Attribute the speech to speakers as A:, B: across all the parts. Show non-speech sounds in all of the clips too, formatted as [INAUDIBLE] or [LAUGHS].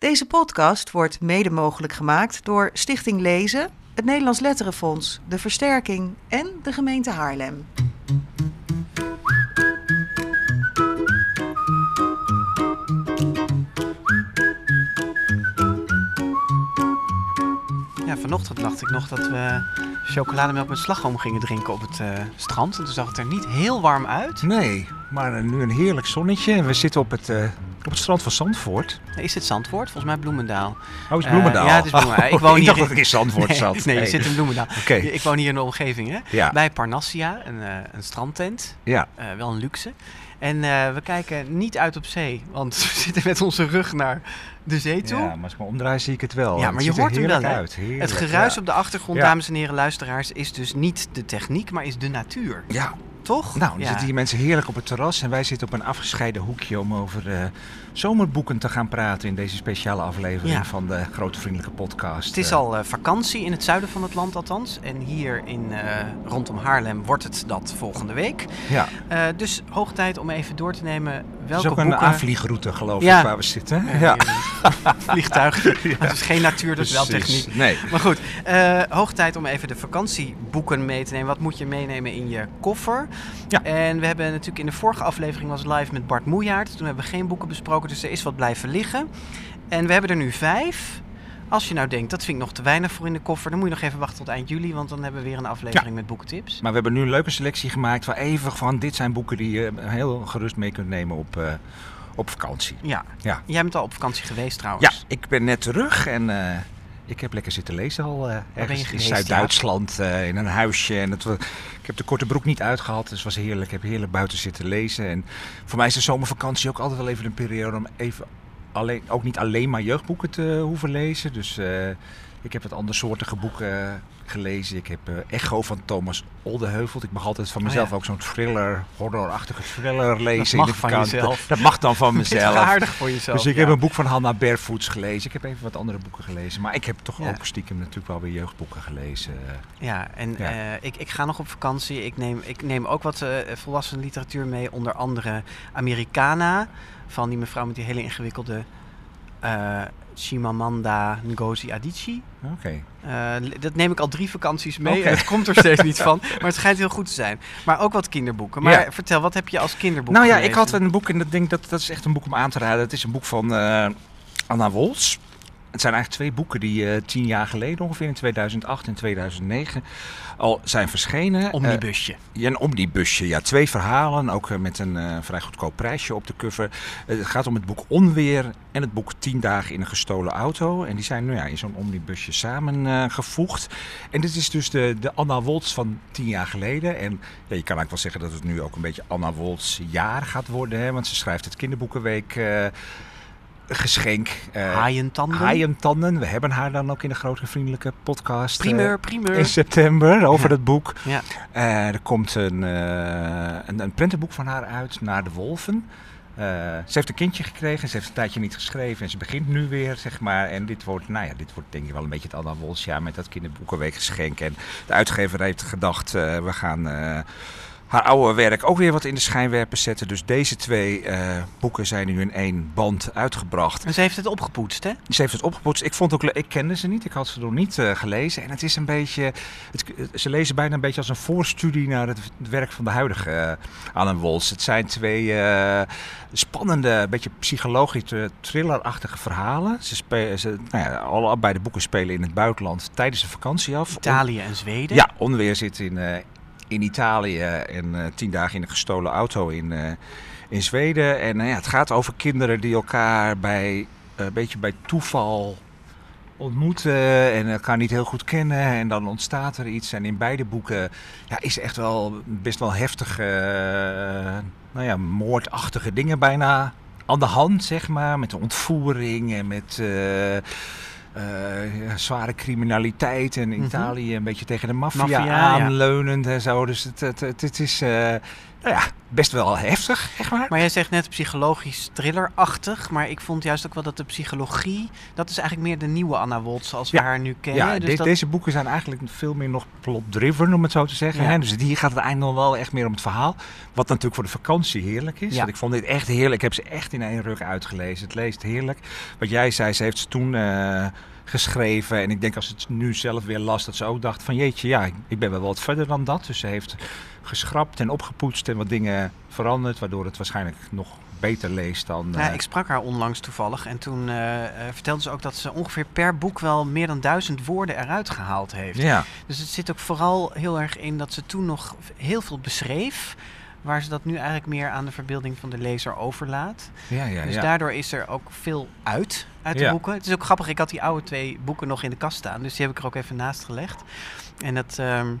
A: Deze podcast wordt mede mogelijk gemaakt door Stichting Lezen, het Nederlands Letterenfonds, de Versterking en de gemeente Haarlem.
B: Ja, vanochtend dacht ik nog dat we chocolademelk met slagroom gingen drinken op het eh, strand. En toen zag het er niet heel warm uit.
C: Nee, maar nu een heerlijk zonnetje. En we zitten op het, eh, op het strand van Zandvoort.
B: Is dit Zandvoort? Volgens mij Bloemendaal.
C: Oh, is
B: Eh,
C: Bloemendaal?
B: ja, het is Bloemendaal. Ik woon
C: ik
B: hier
C: dacht
B: in-
C: dat ik in Zandvoort [LAUGHS]
B: nee,
C: zat.
B: Nee, je zit in Bloemendaal. Ik woon hier in de omgeving, hè?
C: Ja,
B: Bij Parnassia, een, eh, een strandtent.
C: ja.
B: Eh, wel een luxe. En eh, we kijken niet uit op zee, want [LAUGHS] we zitten met onze rug naar de zee toe.
C: ja, maar als ik me omdraai zie ik het wel.
B: Ja,
C: Het
B: maar je hoort hem wel,
C: uit. Heerlijk,
B: Het geruis
C: ja.
B: op de achtergrond,
C: Ja.
B: dames en heren luisteraars, is dus niet de techniek, maar is de natuur.
C: Ja,
B: Toch?
C: nou, dan
B: Ja.
C: zitten hier mensen heerlijk op het terras. En wij zitten op een afgescheiden hoekje om over eh, zomerboeken te gaan praten in deze speciale aflevering
B: Ja.
C: van de Grote Vriendelijke Podcast.
B: Het is
C: Eh,
B: al eh, vakantie in het zuiden van het land althans. En hier in, eh, rondom Haarlem wordt het dat volgende week.
C: Ja,
B: dus hoog tijd om even door te nemen
C: het
B: welke
C: is ook een
B: boeken...
C: aanvliegroute geloof
B: Ja.
C: ik waar we zitten. Ja. [LAUGHS]
B: Vliegtuig. [LAUGHS] Het is geen natuur, dat is wel techniek.
C: Nee.
B: Maar goed, hoog tijd om even de vakantieboeken mee te nemen. Wat moet je meenemen in je koffer?
C: Ja.
B: En we hebben natuurlijk in de vorige aflevering was live met Bart Moejaert. Toen hebben we geen boeken besproken, dus er is wat blijven liggen. En we hebben er nu vijf. Als je nou denkt, dat vind ik nog te weinig voor in de koffer, dan moet je nog even wachten tot eind juli, want dan hebben we weer een aflevering met boekentips.
C: Maar we hebben nu een leuke selectie gemaakt van even van dit zijn boeken die je heel gerust mee kunt nemen op, eh, op vakantie.
B: Ja.
C: Ja.
B: Jij bent al op vakantie geweest trouwens.
C: Ja, ik ben net terug en eh, ik heb lekker zitten lezen al eh, ergens in Zuid-Duitsland eh, in een huisje. En het, ik heb de korte broek niet uitgehad, dus het was heerlijk. Ik heb heerlijk buiten zitten lezen. En voor mij is de zomervakantie ook altijd wel even een periode om even alleen, ook niet alleen maar jeugdboeken te hoeven lezen. Dus eh, ik heb wat andersoortige boeken gelezen. Ik heb eh, Echo van Thomas Oldeheuvelt. Ik mag altijd van
B: Oh,
C: mezelf
B: ja.
C: ook zo'n thriller, horrorachtige thriller lezen.
B: mag
C: in de
B: van jezelf.
C: Dat mag dan van [LAUGHS]
B: Dat is
C: mezelf.
B: aardig voor jezelf.
C: Dus ik
B: ja.
C: heb een boek van Hannah Barefoots gelezen. Ik heb even wat andere boeken gelezen. Maar ik heb toch
B: Ja.
C: ook stiekem natuurlijk wel weer jeugdboeken gelezen.
B: Ja, en eh, ik, ik ga nog op vakantie. Ik neem, ik neem ook wat eh volwassen literatuur mee. Onder andere Americana. Van die mevrouw met die hele ingewikkelde eh Chimamanda Ngozi Adichie.
C: Oké.
B: Eh, dat neem ik al drie vakanties mee. En Het komt er steeds niet van. [LAUGHS] Maar het schijnt heel goed te zijn. Maar ook wat kinderboeken. Maar
C: Ja.
B: vertel, wat heb je als kinderboek
C: Nou ja,
B: gelezen?
C: ik had een boek en dat denk dat dat is echt een boek om aan te raden. Het is een boek van eh, Anna Wolfs. Het zijn eigenlijk twee boeken die eh, tien jaar geleden, ongeveer in 2008 en 2009, al zijn verschenen.
B: Omnibusje.
C: Ja, een omnibusje. Ja, twee verhalen, ook eh, met een vrij goedkoop prijsje op de cover. Het gaat om het boek Onweer en het boek 10 dagen in een gestolen auto. En die zijn nou ja, in zo'n omnibusje samengevoegd. en dit is dus de, de Anna Woltz van tien jaar geleden. En ja, je kan eigenlijk wel zeggen dat het nu ook een beetje Anna Woltz jaar gaat worden. Hè, want ze schrijft het Kinderboekenweek geschenk. eh,
B: Haaientanden.
C: Haaientanden. We hebben haar dan ook in de grote vriendelijke podcast. eh,
B: Primeur, primeur.
C: in september [LAUGHS] over
B: Ja.
C: het boek.
B: Ja.
C: Eh, er komt een, een, een prentenboek van haar uit, Naar de Wolven. Ze heeft een kindje gekregen, ze heeft een tijdje niet geschreven en ze begint nu weer, zeg maar. En dit wordt, nou ja, dit wordt denk ik wel een beetje het Anna Wolfsjaar met dat kinderboekenweekgeschenk. En de uitgever heeft gedacht, we gaan haar oude werk ook weer wat in de schijnwerpers zetten. Dus deze twee eh, boeken zijn nu in één band uitgebracht.
B: En ze heeft het opgepoetst, hè?
C: Ze heeft het opgepoetst. Ik vond ook, ik kende ze niet. Ik had ze nog niet eh, gelezen. En het is een beetje, het, ze lezen bijna een beetje als een voorstudie naar het, werk van de huidige uh, Alan Wolfs. Het zijn twee spannende, beetje psychologische, thrillerachtige verhalen. Ze spelen, ze, nou ja, allebei de boeken spelen in het buitenland tijdens de vakantie af.
B: Italië en Zweden.
C: Ja, Onweer zit in, in Italië en eh, tien dagen in een gestolen auto in, eh, in Zweden. En eh, ja, het gaat over kinderen die elkaar bij, eh, een beetje bij toeval ontmoeten en elkaar niet heel goed kennen. En dan ontstaat er iets. En in beide boeken ja, is echt wel best wel heftige, nou ja, moordachtige dingen bijna aan de hand, zeg maar. Met de ontvoering en met... eh, zware criminaliteit en
B: Mhm.
C: Italië een beetje tegen de maffia
B: Maffia, ja.
C: aanleunend en zo. Dus het, het, het, het is, eh, nou ja, best wel heftig, zeg maar.
B: Maar jij zegt net psychologisch thrillerachtig. Maar ik vond juist ook wel dat de psychologie... dat is eigenlijk meer de nieuwe Anna Woltz zoals we
C: Ja.
B: haar nu kennen.
C: Ja,
B: dus
C: de-
B: dat-
C: deze boeken zijn eigenlijk veel meer nog plot-driven, om het zo te zeggen.
B: Ja.
C: Hè? Dus hier gaat het eindelijk nog wel echt meer om het verhaal. Wat natuurlijk voor de vakantie heerlijk is.
B: Ja.
C: Want ik vond dit echt heerlijk. Ik heb ze echt in één rug uitgelezen. Het leest heerlijk. Wat jij zei, ze heeft ze toen eh, geschreven. En ik denk als het nu zelf weer las, dat ze ook dacht van jeetje, ja, ik- ik ben wel wat verder dan dat. Dus ze heeft geschrapt en opgepoetst en wat dingen veranderd. Waardoor het waarschijnlijk nog beter leest dan...
B: Ja,
C: eh,
B: ik sprak haar onlangs toevallig en toen eh, eh, vertelde ze ook dat ze ongeveer per boek wel meer dan duizend woorden eruit gehaald heeft.
C: ja.
B: Dus het zit ook vooral heel erg in dat ze toen nog heel veel beschreef, waar ze dat nu eigenlijk meer aan de verbeelding van de lezer overlaat.
C: Ja, ja,
B: dus
C: ja.
B: daardoor is er ook veel uit, uit de
C: Ja.
B: boeken. Het is ook grappig, ik had die oude twee boeken nog in de kast staan, dus die heb ik er ook even naast gelegd. En dat, ehm,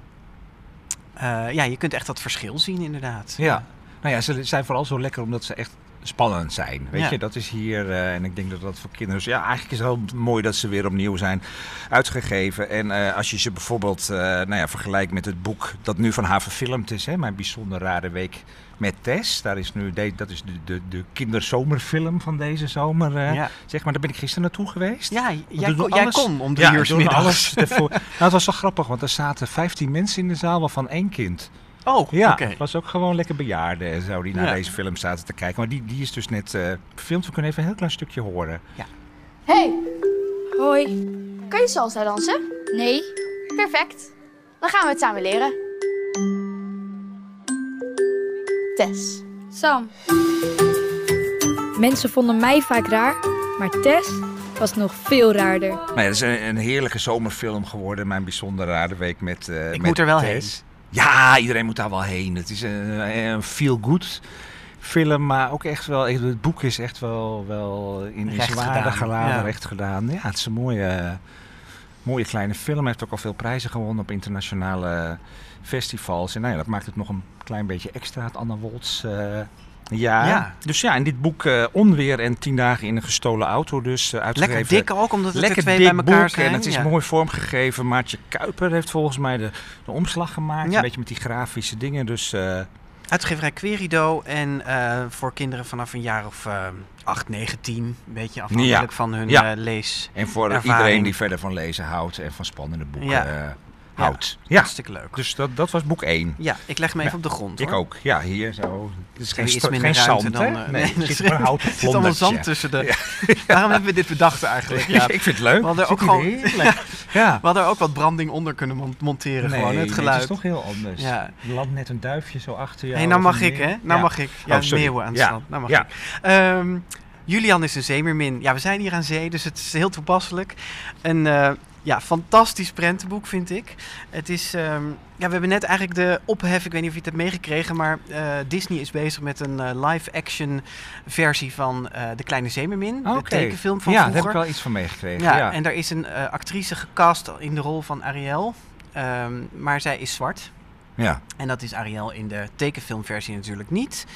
B: eh, ja, je kunt echt dat verschil zien inderdaad.
C: Ja. Nou ja, ze zijn vooral zo lekker omdat ze echt spannend zijn. Weet
B: Ja.
C: je, dat is hier. eh, en ik denk dat dat voor kinderen. Ja, eigenlijk is het wel mooi dat ze weer opnieuw zijn uitgegeven. En eh, als je ze bijvoorbeeld eh, nou ja, vergelijkt met het boek dat nu van haar verfilmd is, hè, Mijn bijzonder rare week met Tess. Daar is nu, de, dat is de, de, de kinderzomerfilm van deze zomer.
B: Ja,
C: Zeg maar, daar ben ik gisteren naartoe geweest.
B: ja jij, kon, jij
C: alles-
B: kon om drie
C: Ja,
B: uur middags.
C: alles ervoor. [LAUGHS] nou, het was wel grappig, want er zaten 15 mensen in de zaal, waarvan één kind.
B: Oh,
C: Ja, was ook gewoon lekker bejaarden en zo die naar
B: Ja.
C: deze film zaten te kijken. Maar die, die is dus net eh gefilmd. We kunnen even een heel klein stukje horen.
D: Hey. Hoi. Kan je salsa dansen? Nee. Perfect. Dan gaan we het samen leren. Tess.
E: Sam. Mensen vonden mij vaak raar, maar Tess was nog veel raarder.
C: Nou ja, het is een, een heerlijke zomerfilm geworden. Mijn bijzonder rare week met eh
B: Ik
C: met
B: moet er wel
C: Tess. Ja, iedereen moet daar wel heen. Het is een, een feel-good film, maar ook echt wel... Het boek is echt wel, wel in,
B: Recht
C: geladen,
B: ja.
C: recht gedaan. Ja, het is een mooie, mooie kleine film. Hij heeft ook al veel prijzen gewonnen op internationale festivals. En nou ja, dat maakt het nog een klein beetje extra, het Anna Woltz... eh, ja.
B: Ja.
C: dus ja, in dit boek eh, Onweer en tien dagen in een gestolen auto dus uh, uitgegeven.
B: Lekker dik ook, omdat het
C: Lekker
B: twee
C: dik
B: bij elkaar
C: boek
B: zijn.
C: en het is
B: Ja.
C: mooi vormgegeven. Maartje Kuiper heeft volgens mij de, de omslag gemaakt.
B: Ja.
C: Een beetje met die grafische dingen. Dus eh,
B: Uitgeverij Querido en voor kinderen vanaf een jaar of eh 8, 9, 10. Een beetje afhankelijk van hun lees.
C: en voor iedereen die verder van lezen houdt en van spannende boeken Houdt. Ja.
B: Hartstikke leuk.
C: dus dat, dat was boek 1.
B: Ja, ik leg hem even op de grond.
C: Ik
B: hoor.
C: ook. Ja, hier zo. Het is
B: Er
C: geen,
B: is iets
C: sta-
B: minder
C: geen
B: ruimte
C: zand,
B: dan...
C: hè?
B: eh,
C: Nee, [LAUGHS]
B: er
C: er zit maar een houten [LAUGHS]
B: er zit allemaal zand tussen de... [LAUGHS] Waarom hebben we dit bedacht eigenlijk? Ja.
C: ik vind het leuk.
B: We hadden ook gewoon-
C: ja.
B: We hadden er ook wat branding onder kunnen mon- monteren. gewoon,
C: Nee,
B: het
C: nee,
B: geluid.
C: het is toch heel anders.
B: Ja.
C: Er landt net een duifje zo achter je.
B: Hé, nou mag ik, hè? Nou
C: Ja.
B: mag ik. Ja,
C: Oh,
B: meeuwen aan het
C: Ja.
B: strand. Nou mag ik. Ehm, Julian is een zeemermin. Ja, we zijn hier aan zee, dus het is heel toepasselijk. Een eh, ja, fantastisch prentenboek, vind ik. Het is... ehm, ja, we hebben net eigenlijk de ophef, ik weet niet of je het hebt meegekregen, maar eh, Disney is bezig met een eh, live-action versie van eh, De Kleine Zeemermin. De
C: Oké.
B: tekenfilm van
C: ja, daar
B: vroeger.
C: heb ik wel iets van meegekregen.
B: Ja,
C: Ja,
B: en daar is een actrice gecast in de rol van Ariel. Ehm, maar zij is zwart.
C: ja.
B: En dat is Ariel in de tekenfilmversie natuurlijk niet.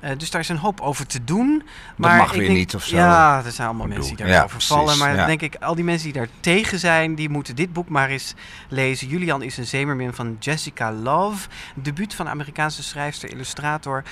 B: Eh, dus daar is een hoop over te doen. Maar
C: mag
B: ik
C: weer
B: denk-
C: niet of zo.
B: Ja, er zijn allemaal mensen die daarover
C: ja,
B: vallen.
C: precies,
B: Maar
C: ja.
B: denk ik, al die mensen die daar tegen zijn, die moeten dit boek maar eens lezen. Julian is een zeemermin van Jessica Love. Debuut van Amerikaanse schrijfster, illustrator.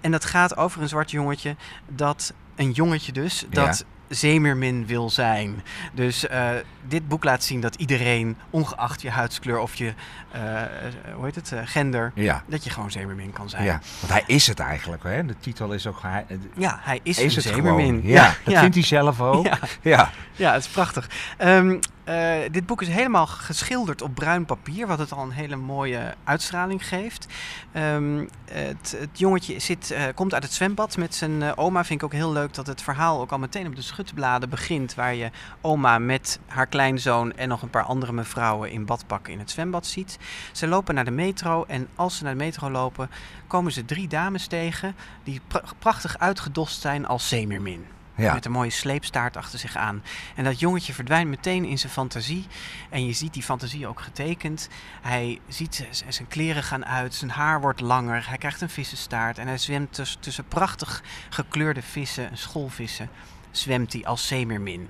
B: En dat gaat over een zwart jongetje dat, een jongetje dus, dat zeemermin wil zijn. Dus eh, dit boek laat zien dat iedereen, ongeacht je huidskleur of je, eh, eh, hoe heet het, gender,
C: Ja.
B: dat je gewoon zeemermin kan zijn.
C: Ja, want hij is het eigenlijk. Hè? De titel is ook... Hij,
B: Ja, hij is,
C: is
B: een zeemermin.
C: Ja, dat vindt hij zelf ook.
B: Ja.
C: Ja.
B: Ja, het is prachtig. Ehm, eh, dit boek is helemaal geschilderd op bruin papier, wat het al een hele mooie uitstraling geeft. Ehm, het, het jongetje zit, eh, komt uit het zwembad met zijn eh, oma. Vind ik ook heel leuk dat het verhaal ook al meteen op de schutbladen begint, waar je oma met haar kleinzoon en nog een paar andere mevrouwen in badpakken in het zwembad ziet. Ze lopen naar de metro en als ze naar de metro lopen, komen ze drie dames tegen die pra- prachtig uitgedost zijn als zeemermin Met een mooie sleepstaart achter zich aan. En dat jongetje verdwijnt meteen in zijn fantasie. En je ziet die fantasie ook getekend. Hij ziet zijn kleren gaan uit, zijn haar wordt langer, hij krijgt een vissenstaart en hij zwemt tuss- tussen prachtig gekleurde vissen, schoolvissen. Zwemt hij als zeemermin.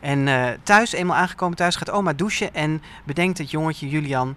B: En eh, thuis, eenmaal aangekomen thuis, gaat oma douchen en bedenkt het jongetje Julian.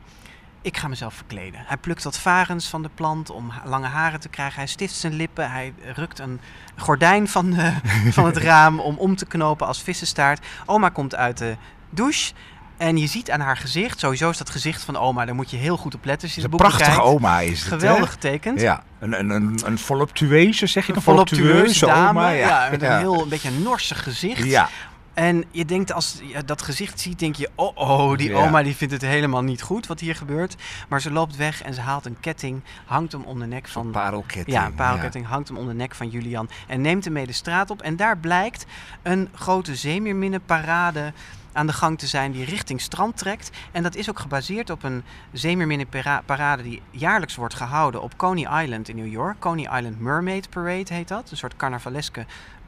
B: Ik ga mezelf verkleden. Hij plukt wat varens van de plant om lange haren te krijgen. Hij stift zijn lippen. Hij rukt een gordijn van, de, [LAUGHS] van het raam om om te knopen als vissenstaart. Oma komt uit de douche. En je ziet aan haar gezicht, sowieso is dat gezicht van oma, daar moet je heel goed op letten
C: het is een prachtige
B: bekijkt.
C: oma is het?
B: Geweldig getekend.
C: Ja, een, een, een, een voluptueuze, zeg je
B: Een voluptueuze dame,
C: oma,
B: ja.
C: ja.
B: met een heel een beetje een norsig gezicht.
C: Ja,
B: En je denkt, als je dat gezicht ziet, denk je... oh, oh, die
C: Ja.
B: oma die vindt het helemaal niet goed wat hier gebeurt. Maar ze loopt weg en ze haalt een ketting, hangt hem om de nek
C: een
B: van...
C: parelketting.
B: Ja, een parelketting hangt hem om de nek van Julian en neemt hem mee de straat op. En daar blijkt een grote zeemeerminnenparade aan de gang te zijn die richting strand trekt. En dat is ook gebaseerd op een zeemeerminnenparade die jaarlijks wordt gehouden op Coney Island in New York. Coney Island Mermaid Parade heet dat. Een soort carnavaleske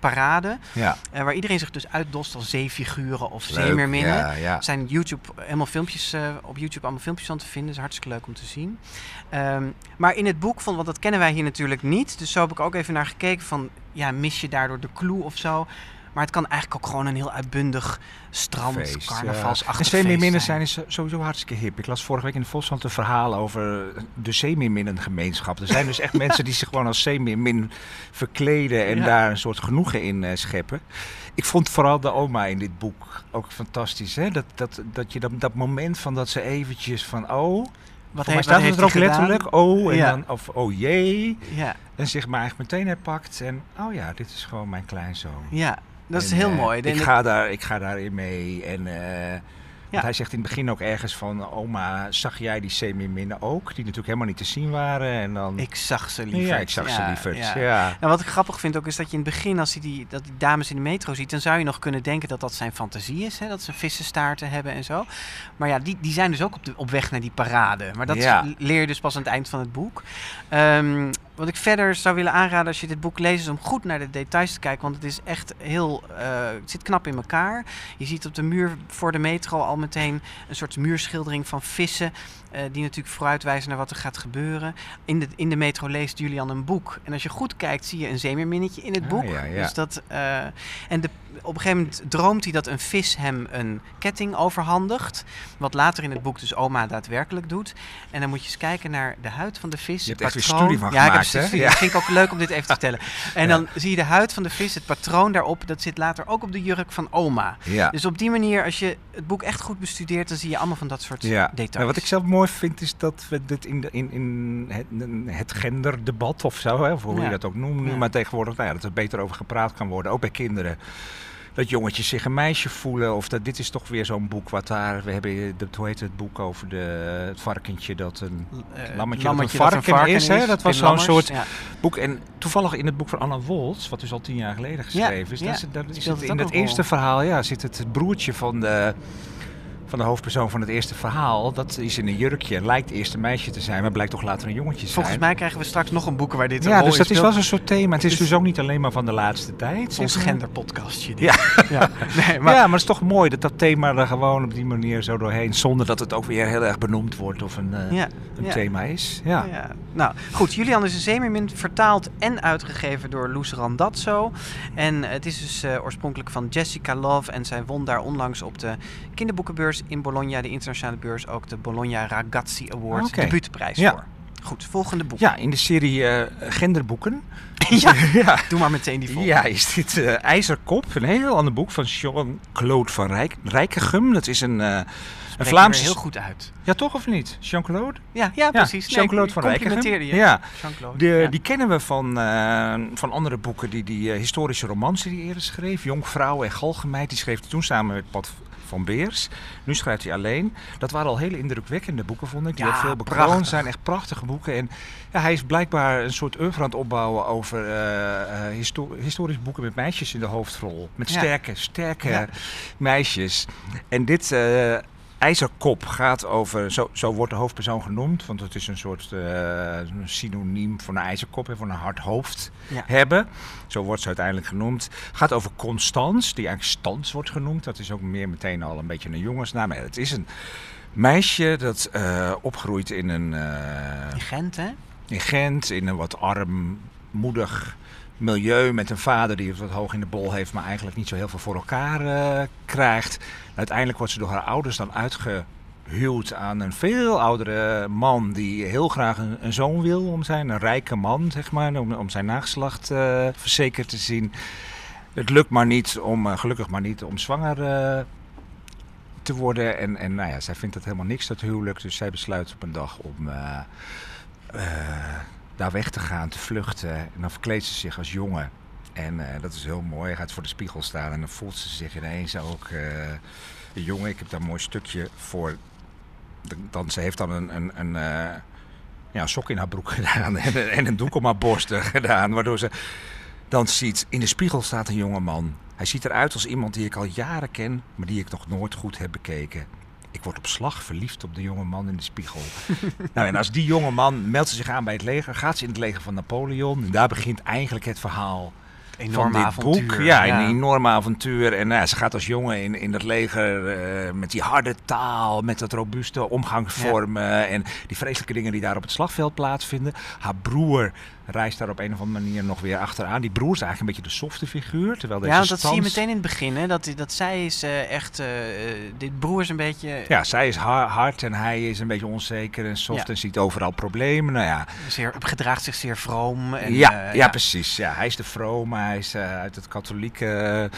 B: parade.
C: Ja,
B: eh, waar iedereen zich dus uitdost als zeefiguren of
C: leuk.
B: zeemeerminnen.
C: Ja, ja.
B: Zijn YouTube, helemaal filmpjes, eh, op YouTube allemaal filmpjes van te vinden. Dat is hartstikke leuk om te zien. Ehm, maar in het boek, van, want dat kennen wij hier natuurlijk niet. Dus zo heb ik ook even naar gekeken van... Ja, mis je daardoor de clue of zo? Maar het kan eigenlijk ook gewoon een heel uitbundig strand,
C: Feest, ja.
B: carnavalsachtig
C: En zeemeerminnen zijn is sowieso hartstikke hip. Ik las vorige week in de Volkskrant een verhaal over de zeemeerminnengemeenschap. Er zijn dus echt [LAUGHS] mensen die zich gewoon als zeemeermin verkleden en
B: Ja.
C: daar een soort genoegen in eh, scheppen. Ik vond vooral de oma in dit boek ook fantastisch. Hè? Dat, dat, dat je dat, dat moment van dat ze eventjes van oh...
B: Wat heeft,
C: staat
B: wat
C: het er ook
B: gedaan?
C: letterlijk, oh, en
B: Ja.
C: dan, of oh jee.
B: Ja,
C: En zich maar eigenlijk meteen herpakt en oh ja, dit is gewoon mijn kleinzoon.
B: ja, dat is heel
C: eh,
B: mooi.
C: Ik ga, daar, ik ga daarin mee. En, eh,
B: Ja.
C: hij zegt in het begin ook ergens van... Oma, zag jij die zeemeerminnen ook? Die natuurlijk helemaal niet te zien waren. En dan...
B: Ik zag ze lieverd.
C: ja, ik zag ze
B: Ja,
C: lieverd.
B: ja.
C: Ja.
B: En wat ik grappig vind ook is dat je in het begin, als je die, dat die dames in de metro ziet, dan zou je nog kunnen denken dat dat zijn fantasie is. Hè? Dat ze vissenstaarten hebben en zo. Maar ja, die, die zijn dus ook op, de, op weg naar die parade. Maar dat leer je dus pas aan het eind van het boek. Ehm, wat ik verder zou willen aanraden als je dit boek leest, is om goed naar de details te kijken. Want het is echt heel. eh, het zit knap in elkaar. Je ziet op de muur voor de metro al meteen een soort muurschildering van vissen. Eh, die natuurlijk vooruitwijzen naar wat er gaat gebeuren. In de, in de metro leest Julian een boek. En als je goed kijkt, zie je een zeemeerminnetje in het
C: Ah,
B: boek.
C: ja, ja.
B: Dus dat, eh, en de, op een gegeven moment droomt hij dat een vis hem een ketting overhandigt. Wat later in het boek dus oma daadwerkelijk doet. En dan moet je eens kijken naar de huid van de vis.
C: Je hebt
B: het
C: echt een
B: patroon.
C: studie van
B: ja, ik heb
C: gemaakt,
B: studie.
C: Ja.
B: Dat vind ik ook leuk om dit even te vertellen. [LAUGHS] En dan zie je de huid van de vis, het patroon daarop. Dat zit later ook op de jurk van oma.
C: Ja.
B: Dus op die manier, als je het boek echt goed bestudeert, dan zie je allemaal van dat soort
C: Ja,
B: details.
C: maar wat ik zelf mooi vind is dat we dit in, de, in, in het, het genderdebat of zo, hè, of hoe
B: Ja.
C: je dat ook noemt, nu
B: Ja.
C: maar tegenwoordig, nou ja, dat er beter over gepraat kan worden, ook bij kinderen. Dat jongetjes zich een meisje voelen, of dat dit is toch weer zo'n boek wat daar, we hebben, dat, hoe heet het boek over de, het varkentje dat een
B: Eh,
C: lammetje dat een varken is, hè? Dat was zo'n soort-
B: ja.
C: boek. En toevallig in het boek van Anna Woltz, wat dus al tien jaar geleden geschreven is,
B: ja,
C: is
B: speelt
C: het, in eerste verhaal ja, zit het, het broertje van de, van de hoofdpersoon van het eerste verhaal. Dat is in een jurkje, lijkt eerst een meisje te zijn, maar blijkt toch later een jongetje te zijn.
B: Volgens mij krijgen we straks nog een boek waar dit een
C: Ja, dus dat is wel zo'n soort thema. Het is
B: Dus-
C: dus ook niet alleen maar van de laatste tijd.
B: ons genderpodcastje.
C: Ja.
B: ja. [LAUGHS] Nee, maar
C: ja, maar het is toch mooi dat dat thema er gewoon op die manier zo doorheen, zonder dat het ook weer heel erg benoemd wordt of een, eh,
B: ja,
C: een
B: ja.
C: thema is. Ja.
B: Ja. Nou, goed. Julian is een zeemeermin vertaald en uitgegeven door Loes Randazzo. En het is dus eh, oorspronkelijk van Jessica Love. En zij won daar onlangs op de kinderboekenbeurs in Bologna, de internationale beurs, ook de Bologna Ragazzi Award,
C: Oké.
B: debuutprijs
C: Ja.
B: voor. Goed, volgende boek.
C: ja, in de serie eh, genderboeken. [LAUGHS]
B: ja, [LAUGHS]
C: ja.
B: doe maar meteen die volgende.
C: Ja, is dit eh, IJzerkop, een heel ander boek van Jean-Claude van Rijk, Rijkegem. Dat is een, eh, een Vlaamse...
B: er heel goed uit.
C: Ja, toch of niet? Jean-Claude?
B: Ja, ja precies. Nee,
C: Jean-Claude
B: ik
C: van
B: complimenteerde je.
C: Ja,
B: Jean-Claude.
C: de,
B: ja.
C: die kennen we van, van andere boeken, die, die historische romans die hij eerder schreef. Jonkvrouw en Galgenmeid, die schreef toen samen met Pat van Beers. Nu schrijft hij alleen. Dat waren al hele indrukwekkende boeken, vond ik. Die
B: Ja,
C: ook veel bekroond zijn. Echt prachtige boeken. En ja, hij is blijkbaar een soort oeuvre aan het opbouwen over histo- historische boeken met meisjes in de hoofdrol. Met
B: Ja.
C: sterke, sterke meisjes. En dit... eh, IJzerkop gaat over, zo, zo wordt de hoofdpersoon genoemd, want het is een soort eh, synoniem voor een ijzerkop en voor een hard hoofd
B: Ja.
C: hebben. Zo wordt ze uiteindelijk genoemd. Gaat over Constance, die eigenlijk Stans wordt genoemd. Dat is ook meer meteen al een beetje een jongensnaam. Maar het is een meisje dat eh, opgroeit in een eh,
B: In Gent, hè?
C: in Gent, in een wat armoedig milieu met een vader die wat hoog in de bol heeft, maar eigenlijk niet zo heel veel voor elkaar eh, krijgt. Uiteindelijk wordt ze door haar ouders dan huwt aan een veel oudere man die heel graag een, zoon wil om zijn, een rijke man, zeg maar, om, om zijn nageslacht eh, verzekerd te zien. Het lukt maar niet om, eh, gelukkig maar niet, om zwanger te worden. En, en nou ja, zij vindt het helemaal niks, dat huwelijk. Dus zij besluit op een dag om daar weg te gaan, te vluchten. En dan verkleedt ze zich als jongen. En eh, dat is heel mooi. Hij gaat voor de spiegel staan en dan voelt ze zich ineens ook eh, een jongen. Ik heb daar een mooi stukje voor. Dan, ze heeft dan een, een, een, eh, ja, sok in haar broek [LAUGHS] gedaan en, en een doek om haar borsten [LAUGHS] gedaan. Waardoor ze dan ziet, in de spiegel staat een jonge man. Hij ziet eruit als iemand die ik al jaren ken, maar die ik nog nooit goed heb bekeken. Ik word op slag verliefd op de jonge man in de spiegel. [LAUGHS] nou, en als die jonge man meldt ze zich aan bij het leger, gaat ze in het leger van Napoleon. En daar begint eigenlijk het verhaal van dit
B: avontuur.
C: boek. Ja, een enorme avontuur. En nou ja, ze gaat als jongen in, in dat leger eh, met die harde taal, met dat robuuste omgangsvormen en die vreselijke dingen die daar op het slagveld plaatsvinden. Haar broer reist daar op een of andere manier nog weer achteraan. Die broer is eigenlijk een beetje de softe figuur, terwijl deze
B: Ja, want dat zie je meteen in het begin. Hè? Dat, dat zij is eh, echt... eh, dit broer is een beetje...
C: Ja, zij is ha- hard en hij is een beetje onzeker en soft
B: Ja.
C: en ziet overal problemen. Nou ja,
B: Zeer, gedraagt zich zeer vroom. En,
C: ja,
B: eh,
C: ja, precies. Ja, hij is de vrome, hij is eh, uit het katholieke,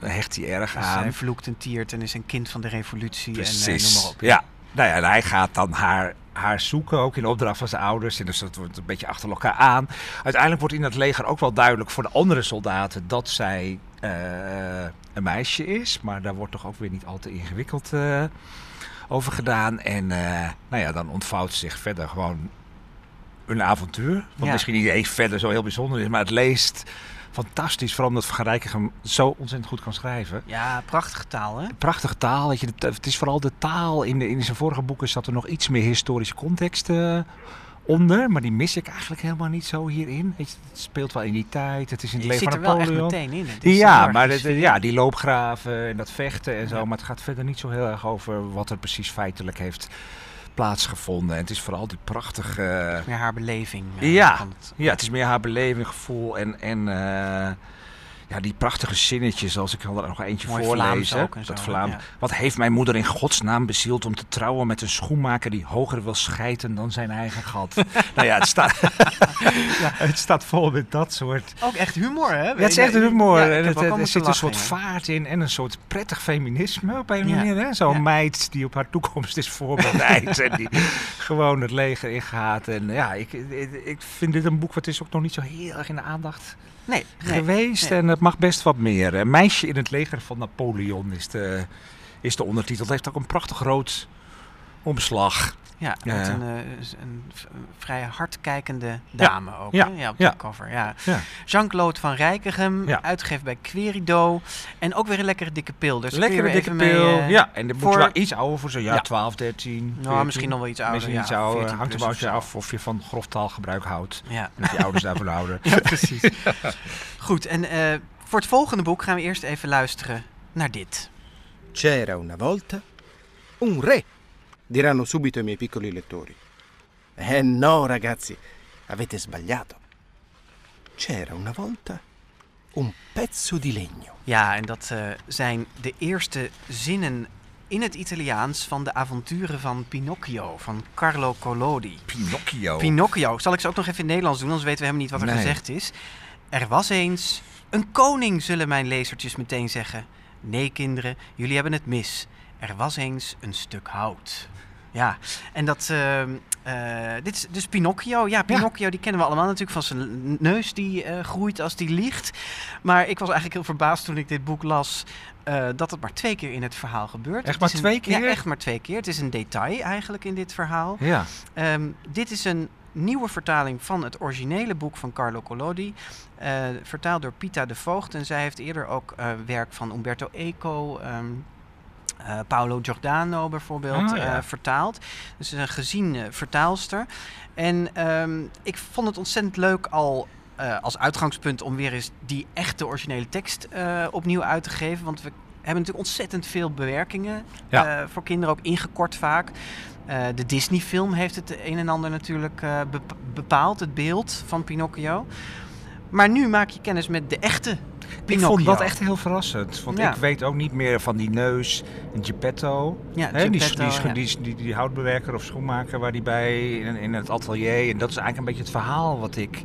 C: eh, hecht hij erg
B: Dus
C: aan.
B: hij vloekt en tiert en is een kind van de revolutie. En,
C: Precies.
B: eh, noem maar op.
C: Ja. Nou ja, en hij gaat dan haar, haar zoeken, ook in opdracht van zijn ouders. En dus dat wordt een beetje achter elkaar aan. Uiteindelijk wordt in het leger ook wel duidelijk voor de andere soldaten dat zij eh, een meisje is. Maar daar wordt toch ook weer niet al te ingewikkeld eh, over gedaan. En eh, nou ja, dan ontvouwt zich verder gewoon een avontuur. Wat
B: Ja.
C: misschien niet eens verder zo heel bijzonder is, maar het leest fantastisch. Vooral omdat Van hem zo ontzettend goed kan schrijven.
B: Ja, prachtige taal, hè?
C: Prachtige taal. Weet je, het is vooral de taal. In, de, in zijn vorige boeken zat er nog iets meer historische context eh, onder. Maar die mis ik eigenlijk helemaal niet zo hierin. Je, het speelt wel in die tijd. Het is in het
B: Je
C: leven
B: zit
C: van
B: er wel echt
C: Napoleon.
B: meteen in. Het
C: Ja, maar het- ja, die loopgraven en dat vechten en zo.
B: Ja.
C: Maar het gaat verder niet zo heel erg over wat er precies feitelijk heeft plaatsgevonden. En het is vooral die prachtige...
B: meer haar beleving. eh,
C: Ja.
B: het-
C: Ja, het is meer haar beleving, gevoel en, en eh, ja, die prachtige zinnetjes, als ik er nog eentje
B: Mooi Vlaams
C: voorlezen.
B: ook en
C: dat
B: zo, ja.
C: Wat heeft mijn moeder in godsnaam bezield om te trouwen met een schoenmaker die hoger wil schijten dan zijn eigen gat? [LAUGHS] nou ja, het staat, ja, het staat vol met dat soort.
B: Ook echt humor, hè?
C: Ja, het is echt humor.
B: Ja,
C: en het, er zit een soort vaart in en een soort prettig feminisme op een
B: Ja.
C: manier. hè? Zo'n
B: Ja.
C: meid die op haar toekomst is voorbereid en die [LAUGHS] gewoon het leger ingaat. En ja, ik, ik, ik vind dit een boek wat is ook nog niet zo heel erg in de aandacht
B: Nee,
C: geweest.
B: nee.
C: En het mag best wat meer. Een meisje in het leger van Napoleon is de, is de ondertitel. Het heeft ook een prachtig rood omslag.
B: Ja,
C: Ja.
B: met een, eh, een, vrij hardkijkende dame ook.
C: Ja.
B: op
C: Ja.
B: de cover. Ja.
C: Ja.
B: Jean-Claude van Rijkegem,
C: Ja.
B: uitgegeven bij Querido. En ook weer een lekkere dikke pil. Dus
C: Lekkere dikke pil.
B: mee, eh,
C: ja, en dit moet
B: voor-
C: je wel iets ouder voor zo'n jaar
B: Ja.
C: 12, 13.
B: Nou,
C: 14.
B: misschien nog wel iets ouder.
C: Misschien
B: ja,
C: iets ouder.
B: 14
C: Hangt er wel af of je van grof taalgebruik houdt.
B: Ja.
C: En dat je ouders daarvan houden. [LAUGHS]
B: ja, precies. [LAUGHS] Goed, en eh, voor het volgende boek gaan we eerst even luisteren naar dit.
F: C'era una volta un re, diranno subito i miei piccoli lettori. Eh no, ragazzi, avete sbagliato. C'era una volta un pezzo di legno.
B: Ja, en dat eh, zijn de eerste zinnen in het Italiaans van de avonturen van Pinocchio van Carlo Collodi.
C: Pinocchio.
B: Pinocchio. Zal ik ze ook nog even in het Nederlands doen, anders weten we helemaal niet wat er
C: Nee.
B: gezegd is. Er was eens een koning, zullen mijn lezertjes meteen zeggen. Nee, kinderen, jullie hebben het mis. Er was eens een stuk hout. Ja, en dat. eh, eh, dit is dus Pinocchio. Ja, Pinocchio, die kennen we allemaal natuurlijk van zijn neus die eh, groeit als die liegt. Maar ik was eigenlijk heel verbaasd toen ik dit boek las. eh, dat het maar twee keer in het verhaal gebeurt.
C: Echt maar
B: een-
C: twee keer?
B: Ja, echt maar twee keer. Het is een detail eigenlijk in dit verhaal.
C: Ja.
B: Ehm, dit is een nieuwe vertaling van het originele boek van Carlo Collodi. vertaald door Pita de Voogd. En zij heeft eerder ook werk van Umberto Eco, ehm, eh, Paolo Giordano bijvoorbeeld
C: Ah, ja.
B: eh, vertaald. Dus een geziene vertaalster. En ehm, ik vond het ontzettend leuk al eh, als uitgangspunt om weer eens die echte originele tekst eh, opnieuw uit te geven. Want we hebben natuurlijk ontzettend veel bewerkingen
C: Ja.
B: eh, voor kinderen, ook ingekort vaak. Eh, de Disney-film heeft het een en ander natuurlijk eh, bep- bepaald, het beeld van Pinocchio. Maar nu maak je kennis met de echte
C: Ik vond dat echt heel verrassend. Want
B: Ja.
C: ik weet ook niet meer van die neus en Geppetto.
B: Ja,
C: Hè,
B: Geppetto,
C: die, die, die, die houtbewerker of schoenmaker waar die bij in, in het atelier. En dat is eigenlijk een beetje het verhaal wat ik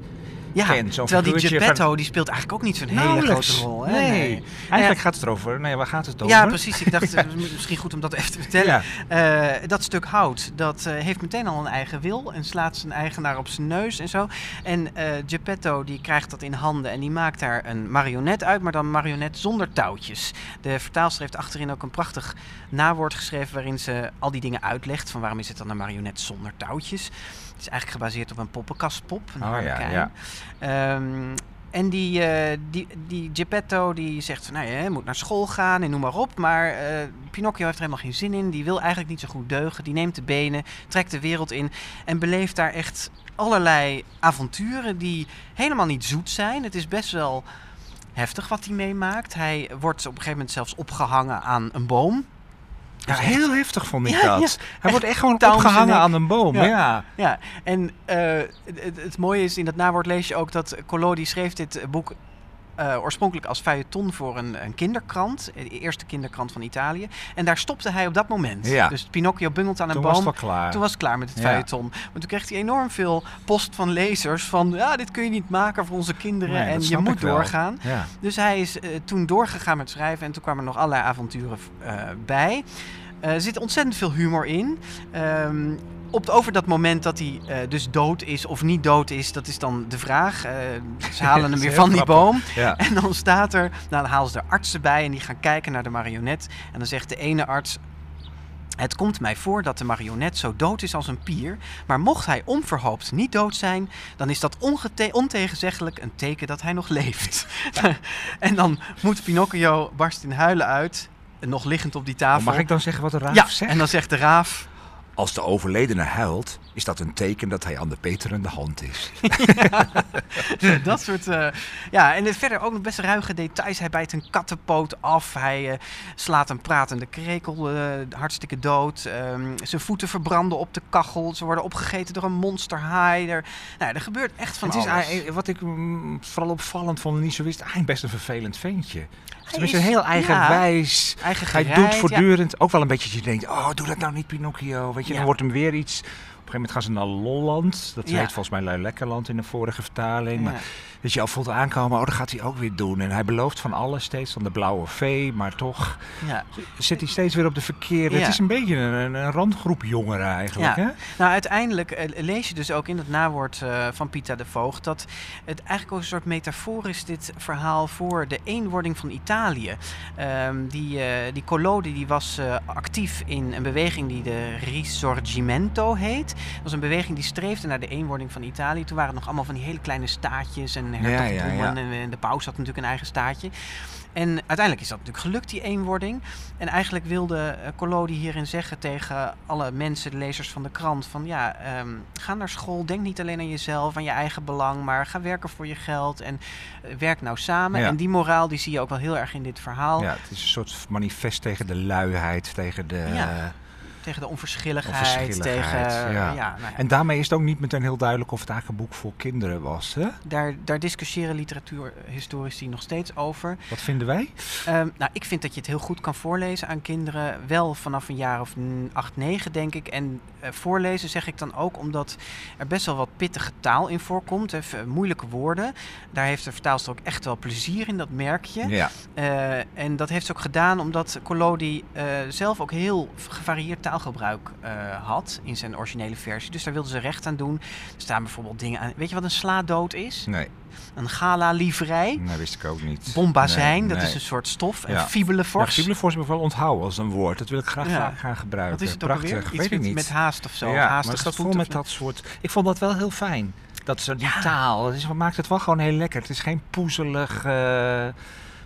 B: Ja, terwijl die Geppetto die speelt eigenlijk ook niet zo'n hele grote rol. Hè?
C: Nee. Eigenlijk gaat het erover. Nee, waar gaat het over?
B: Ja, precies. Ik dacht, [LAUGHS] misschien goed om dat even te vertellen. Eh, dat stuk hout, dat eh, heeft meteen al een eigen wil en slaat zijn eigenaar op zijn neus en zo. En eh Geppetto die krijgt dat in handen en die maakt daar een marionet uit, maar dan marionet zonder touwtjes. De vertaalster heeft achterin ook een prachtig nawoord geschreven waarin ze al die dingen uitlegt van waarom is het dan een marionet zonder touwtjes. Is eigenlijk gebaseerd op een poppenkastpop, een
C: Oh, ja, ja.
B: Ehm, en die, eh, die, die Geppetto die zegt van, nou je moet naar school gaan en noem maar op. Maar eh, Pinocchio heeft er helemaal geen zin in. Die wil eigenlijk niet zo goed deugen. Die neemt de benen, trekt de wereld in en beleeft daar echt allerlei avonturen die helemaal niet zoet zijn. Het is best wel heftig wat hij meemaakt. Hij wordt op een gegeven moment zelfs opgehangen aan een boom.
C: Ja,
B: Dus
C: heel heftig vond ik
B: Ja,
C: dat.
B: ja.
C: Hij wordt echt gewoon opgehangen aan een boom.
B: Ja.
C: Ja.
B: Ja, en eh, het, het mooie is, in dat nawoord lees je ook dat Collodi schreef dit boek eh, oorspronkelijk als feuilleton voor een, een kinderkrant. De eerste kinderkrant van Italië. En daar stopte hij op dat moment.
C: Ja.
B: Dus Pinocchio bungelt aan een
C: Toen
B: boom.
C: was het klaar.
B: Toen was het klaar met het
C: Ja.
B: feuilleton. Maar toen kreeg hij enorm veel post van lezers van... ja, dit kun je niet maken voor onze kinderen
C: Nee,
B: en je moet doorgaan.
C: Ja.
B: Dus hij is eh, toen doorgegaan met schrijven en toen kwamen er nog allerlei avonturen eh, bij. Er zit ontzettend veel humor in. Ehm, op, over dat moment dat hij eh, dus dood is of niet dood is, dat is dan de vraag. Eh, ze [LAUGHS] halen hem weer van die boom.
C: Ja.
B: En dan staat er, nou dan halen ze er artsen bij en die gaan kijken naar de marionet. En dan zegt de ene arts, het komt mij voor dat de marionet zo dood is als een pier. Maar mocht hij onverhoopt niet dood zijn, dan is dat ontegenzeggelijk een teken dat hij nog leeft. [LAUGHS] en dan moet Pinocchio barst in huilen uit, nog liggend op die tafel.
C: Mag ik dan zeggen wat de raaf
B: ja,
C: zegt?
B: en dan zegt de raaf,
C: Als de overledene huilt, is dat een teken dat hij aan de beterende hand is. [LAUGHS]
B: dat soort. eh, ja, en er verder ook nog best ruige details. Hij bijt een kattenpoot af. Hij eh, slaat een pratende krekel eh, hartstikke dood. Ehm, zijn voeten verbranden op de kachel. Ze worden opgegeten door een monsterhaai. Er, nou, er gebeurt echt van
C: Het is
B: alles.
C: eigenlijk- wat ik mm, vooral opvallend vond en niet zo wist, eigenlijk best een vervelend ventje.
B: Hij is-
C: heel
B: ja,
C: eigenwijs.
B: eigen
C: Hij doet voortdurend ook wel een beetje dat je denkt, oh, doe dat nou niet Pinocchio. Weet je, dan wordt hem weer iets... Op een gegeven moment gaan ze naar Lolland. Dat
B: Ja.
C: heet volgens mij Luilekkerland in de vorige vertaling.
B: Ja.
C: Maar dat je al voelt aankomen, oh, dat gaat hij ook weer doen. En hij belooft van alles steeds, van de blauwe vee. Maar toch
B: Ja.
C: zit hij steeds weer op de verkeerde. Het is een beetje een, een randgroep jongeren eigenlijk, hè?
B: Nou, uiteindelijk eh, lees je dus ook in het nawoord eh, van Pieter de Voogd dat het eigenlijk ook een soort metafoor is, dit verhaal, voor de eenwording van Italië. Ehm, die, eh, die Collodi die was actief in een beweging die de Risorgimento heet. Was een beweging die streefde naar de eenwording van Italië. Toen waren het nog allemaal van die hele kleine staatjes en hertogdommen
C: ja, ja.
B: En, en de paus had natuurlijk een eigen staatje. En uiteindelijk is dat natuurlijk gelukt, die eenwording. En eigenlijk wilde eh, Collodi hierin zeggen tegen alle mensen, de lezers van de krant, van ja, ehm, ga naar school, denk niet alleen aan jezelf, aan je eigen belang, maar ga werken voor je geld en eh, werk nou samen.
C: Ja.
B: En die moraal die zie je ook wel heel erg in dit verhaal.
C: Ja, het is een soort manifest tegen de luiheid, tegen de...
B: Ja. Tegen de onverschilligheid,
C: Onverschilligheid,
B: tegen...
C: ja.
B: ja, nou ja,
C: En daarmee is het ook niet meteen heel duidelijk of het eigenlijk een boek voor kinderen was. Hè?
B: daar, daar discussiëren literatuurhistorici nog steeds over.
C: Wat vinden wij?
B: Ehm, nou, ik vind dat je het heel goed kan voorlezen aan kinderen. Wel vanaf een jaar of acht, negen, denk ik. En eh, voorlezen zeg ik dan ook omdat er best wel wat pittige taal in voorkomt. Hè, moeilijke woorden. Daar heeft de vertaalster ook echt wel plezier in, dat merk je.
C: Ja.
B: Eh, en dat heeft ze ook gedaan omdat Collodi eh, zelf ook heel gevarieerd taalgebruik eh, had in zijn originele versie. Dus daar wilden ze recht aan doen. Er staan bijvoorbeeld dingen aan. Weet je wat een slaadood is?
C: Nee,
B: Een gala-livrei.
C: dat wist ik ook niet.
B: Bombazijn,
C: Nee,
B: dat
C: nee.
B: is een soort stof. En
C: Ja. Ja,
B: fibelefors.
C: Fibulefors heb ik wel onthouden als een woord. Dat wil ik graag,
B: Ja.
C: gaan gebruiken.
B: Wat is het ook
C: Prachtig?
B: Iets
C: weet ik
B: met,
C: niet.
B: met haast of zo.
C: ja, maar
B: spoed
C: vol met dat soort... Ik vond dat wel heel fijn. Dat ze die
B: Ja.
C: taal, het is, maakt het wel gewoon heel lekker. Het is geen poezelig eh,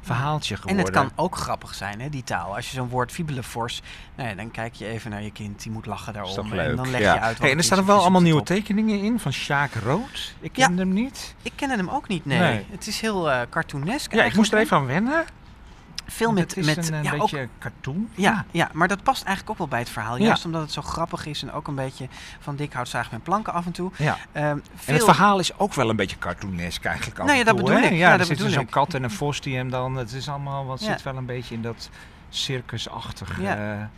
C: verhaaltje
B: En
C: geworden.
B: het kan ook grappig zijn, hè, die taal. Als je zo'n woord fibelefors, nou ja, dan kijk je even naar je kind, die moet lachen daarom. En dan leg
C: ja.
B: je uit wat
C: Hey, en er staan er wel allemaal nieuwe tekeningen in van Sjaak Rood. Ik
B: Ja.
C: kende hem niet.
B: Ik ken hem ook niet, nee.
C: Nee.
B: Het is heel eh cartoonesk
C: Ja, ik moest er even aan wennen.
B: Veel met...
C: het is
B: met
C: een,
B: ook
C: beetje cartoon.
B: Ja, ja, maar dat past eigenlijk ook wel bij het verhaal. Juist omdat het zo grappig is en ook een beetje van dik hout zagen met planken af en toe.
C: ja.
B: Ehm,
C: En het verhaal is ook wel een beetje cartoonesk eigenlijk.
B: Nou ja, dat bedoel ik.
C: Ja, er zit
B: bedoel
C: zo'n kat en een vos die hem dan... Het is allemaal, wat zit wel een beetje in dat circusachtige...
B: Ja.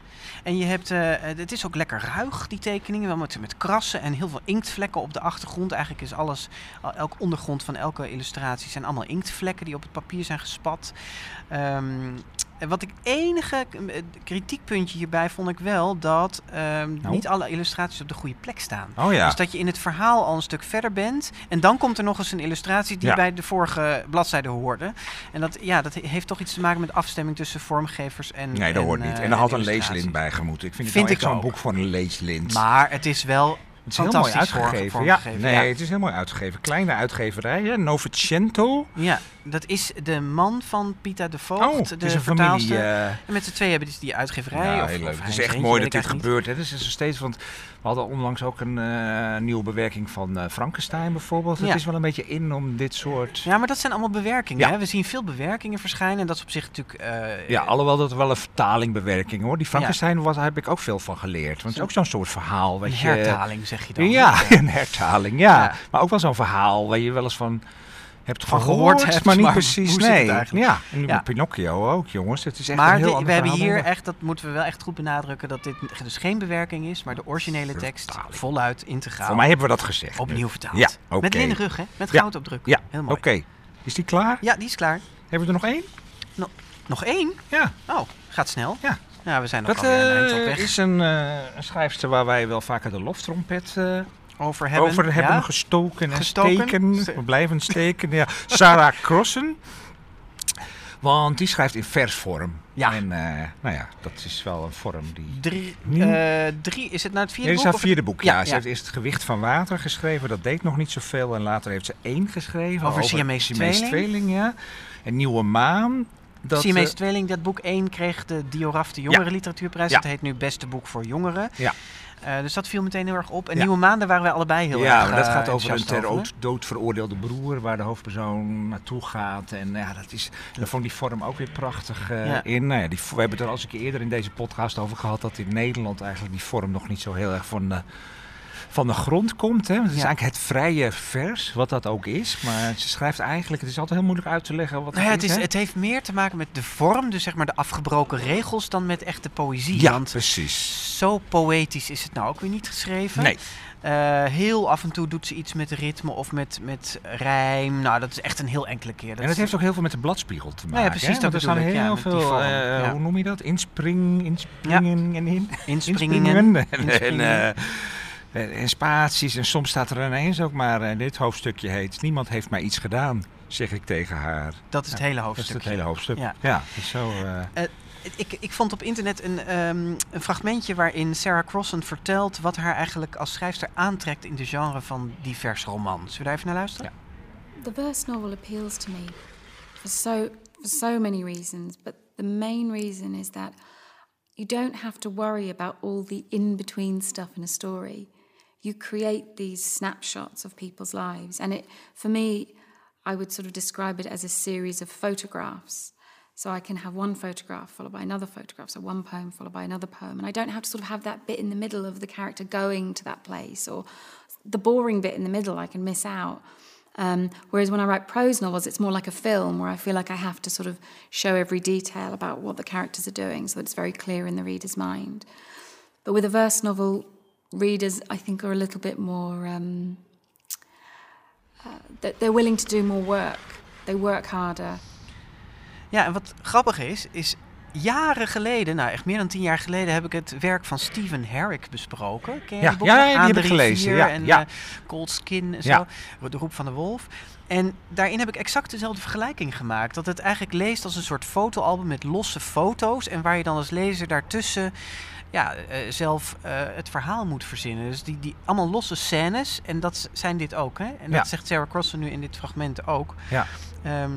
B: En je hebt, eh, het is ook lekker ruig, die tekeningen. Wel met, met krassen en heel veel inktvlekken op de achtergrond. Eigenlijk is alles, al- elk ondergrond van elke illustratie zijn allemaal inktvlekken die op het papier zijn gespat. Ehm, en wat ik enige eh, kritiekpuntje hierbij vond ik wel dat ehm,
C: Nou?
B: niet alle illustraties op de goede plek staan.
C: Oh ja.
B: Dus dat je in het verhaal al een stuk verder bent. En dan komt er nog eens een illustratie die
C: Ja.
B: bij de vorige bladzijde hoorde. En dat, ja, dat heeft toch iets te maken met afstemming tussen vormgevers en.
C: Nee, dat
B: en,
C: hoort niet.
B: eh,
C: En er had een leeslint bij gemoeten. Ik vind nou
B: ik
C: zo'n boek voor een leeslint.
B: Maar het is wel
C: het is heel mooi
B: vorm-
C: uitgegeven. Ja, nee,
B: ja.
C: het is heel mooi uitgegeven. Kleine uitgeverij, hè? Novecento.
B: Ja, dat is de man van Pita de Voogd,
C: Oh,
B: de
C: een
B: vertaalster.
C: eh,
B: En met z'n twee hebben dus die uitgeverij.
C: Ja,
B: of,
C: heel leuk. Het is echt mooi dat dit gebeurt. hè. Is er steeds, want we hadden onlangs ook een eh, nieuwe bewerking van eh, Frankenstein bijvoorbeeld. Het
B: Ja.
C: is wel een beetje in om dit soort...
B: Ja, maar dat zijn allemaal bewerkingen.
C: Ja.
B: Hè? We zien veel bewerkingen verschijnen. En dat is op zich natuurlijk...
C: Ja, alhoewel dat wel een vertaling bewerking hoor. Die Frankenstein was, daar heb ik ook veel van geleerd. Want het is ook zo'n soort verhaal.
B: een
C: Weet je,
B: hertaling zeg je dan.
C: Ja, [LAUGHS] een hertaling, ja.
B: Ja.
C: Maar ook wel zo'n verhaal waar je wel eens van hebt
B: Van
C: gehoord,
B: gehoord hebt,
C: maar niet
B: maar
C: precies. nee,
B: eigenlijk?
C: ja. En
B: Ja.
C: Pinocchio ook, jongens. Het is echt
B: Maar
C: een heel
B: we hebben hier echt, dat moeten we wel echt goed benadrukken, dat dit dus geen bewerking is, maar de originele tekst
C: Vertaling.
B: voluit integraal
C: Voor mij hebben we dat gezegd.
B: opnieuw vertaald.
C: Ja.
B: Met linnen rug, hè? Met goud op druk.
C: Ja,
B: Heel
C: oké. Is die klaar?
B: Ja, die is klaar.
C: Hebben we er nog één?
B: Nog één?
C: Ja.
B: Oh, gaat snel.
C: Ja.
B: Ja, we zijn nog
C: Dat
B: een eind op
C: eh,
B: weg
C: is een, eh, een schrijfster waar wij wel vaker de loftrompet eh,
B: over hebben.
C: over hebben
B: ja?
C: gestoken en
B: Gestoken?
C: steken.
B: Ste-
C: We blijven steken. ja. Sarah Crossen. Want die schrijft in versvorm.
B: Ja.
C: En eh, nou ja, dat is wel een vorm die...
B: Drie,
C: Nieuw.
B: eh, drie, is het nou het vierde
C: Dit is
B: boek?
C: haar
B: of-
C: vierde boek, ja.
B: Ja,
C: Ze
B: ja.
C: heeft eerst het gewicht van water geschreven. Dat deed nog niet zoveel. En later heeft ze één geschreven.
B: Over Siamese
C: Siamese
B: tweeling.
C: tweeling, ja. En Nieuwe Maan. Dat,
B: Siamese
C: eh,
B: Tweeling, dat boek 1 kreeg de Dioraf de Jongeren Literatuurprijs.
C: Ja.
B: Dat heet nu Beste Boek voor Jongeren.
C: Ja.
B: Eh, dus dat viel meteen heel erg op. En
C: Ja.
B: Nieuwe Maan, daar waren wij allebei heel
C: ja,
B: erg
C: maar dat
B: eh,
C: gaat over een ter
B: over,
C: dood, veroordeelde broer waar de hoofdpersoon naartoe gaat. En ja, dat is, daar vond die vorm ook weer prachtig eh,
B: Ja.
C: in. Nou ja, die, we hebben het er al eens een keer eerder in deze podcast over gehad dat in Nederland eigenlijk die vorm nog niet zo heel erg van van de grond komt. Hè? Want Het is
B: Ja.
C: eigenlijk het vrije vers, wat dat ook is. Maar ze schrijft eigenlijk, het is altijd heel moeilijk uit te leggen wat
B: Nou ja,
C: het is. hè?
B: het heeft meer te maken met de vorm, dus zeg maar de afgebroken regels, dan met echte poëzie.
C: ja,
B: Want
C: precies.
B: zo poëtisch is het nou ook weer niet geschreven.
C: Nee.
B: Eh, heel af en toe doet ze iets met ritme of met, met rijm. Nou, dat is echt een heel enkele keer.
C: En het heeft ook heel veel met de bladspiegel te
B: ja,
C: maken.
B: precies,
C: hè?
B: dat
C: Want er staan
B: ja,
C: heel veel, eh,
B: ja.
C: hoe noem je dat? Inspring, inspringen en in.
B: inspringen. [LAUGHS]
C: En,
B: inspringen.
C: Eh, en, en spaties. En soms staat er ineens ook maar, eh, dit hoofdstukje heet, niemand heeft mij iets gedaan, zeg ik tegen haar.
B: dat is het
C: Ja,
B: hele
C: Dat is
B: hoofdstuk.
C: het hele hoofdstuk.
B: Ja.
C: Ja, het is zo... eh,
B: Ik, ik vond op internet een, ehm, een fragmentje waarin Sarah Crossan vertelt wat haar eigenlijk als schrijfster aantrekt in de genre van divers roman. Zullen we daar even naar luisteren?
G: The verse novel appeals to me for so for so many reasons, but the main reason is that you don't have to worry about all the in-between stuff in a story. You create these snapshots of people's lives, and it for me, I would sort of describe it as a series of photographs. So I can have one photograph followed by another photograph, so one poem followed by another poem, and I don't have to sort of have that bit in the middle of the character going to that place or the boring bit in the middle I can miss out. Um, whereas when I write prose novels, it's more like a film where I feel like I have to sort of show every detail about what the characters are doing so that it's very clear in the reader's mind. But with a verse novel, readers, I think, are a little bit more. Um, uh, that they're willing to do more work. They work harder.
B: Ja, en wat grappig is, is jaren geleden, nou echt meer dan tien jaar geleden, heb ik het werk van Stephen Herrick besproken. Ken je
C: Ja,
B: die boek
C: ja, ja, die heb
B: de
C: ik gelezen, ja,
B: En
C: ja.
B: eh, Cold Skin en zo. De Roep van de Wolf. En daarin heb ik exact dezelfde vergelijking gemaakt. Dat het eigenlijk leest als een soort fotoalbum met losse foto's. En waar je dan als lezer daartussen ja, eh, zelf eh, het verhaal moet verzinnen. Dus die, die allemaal losse scènes. En dat zijn dit ook. Hè? En
C: Ja.
B: dat zegt Sarah Crossan nu in dit fragment ook.
C: Ja.
B: Ehm,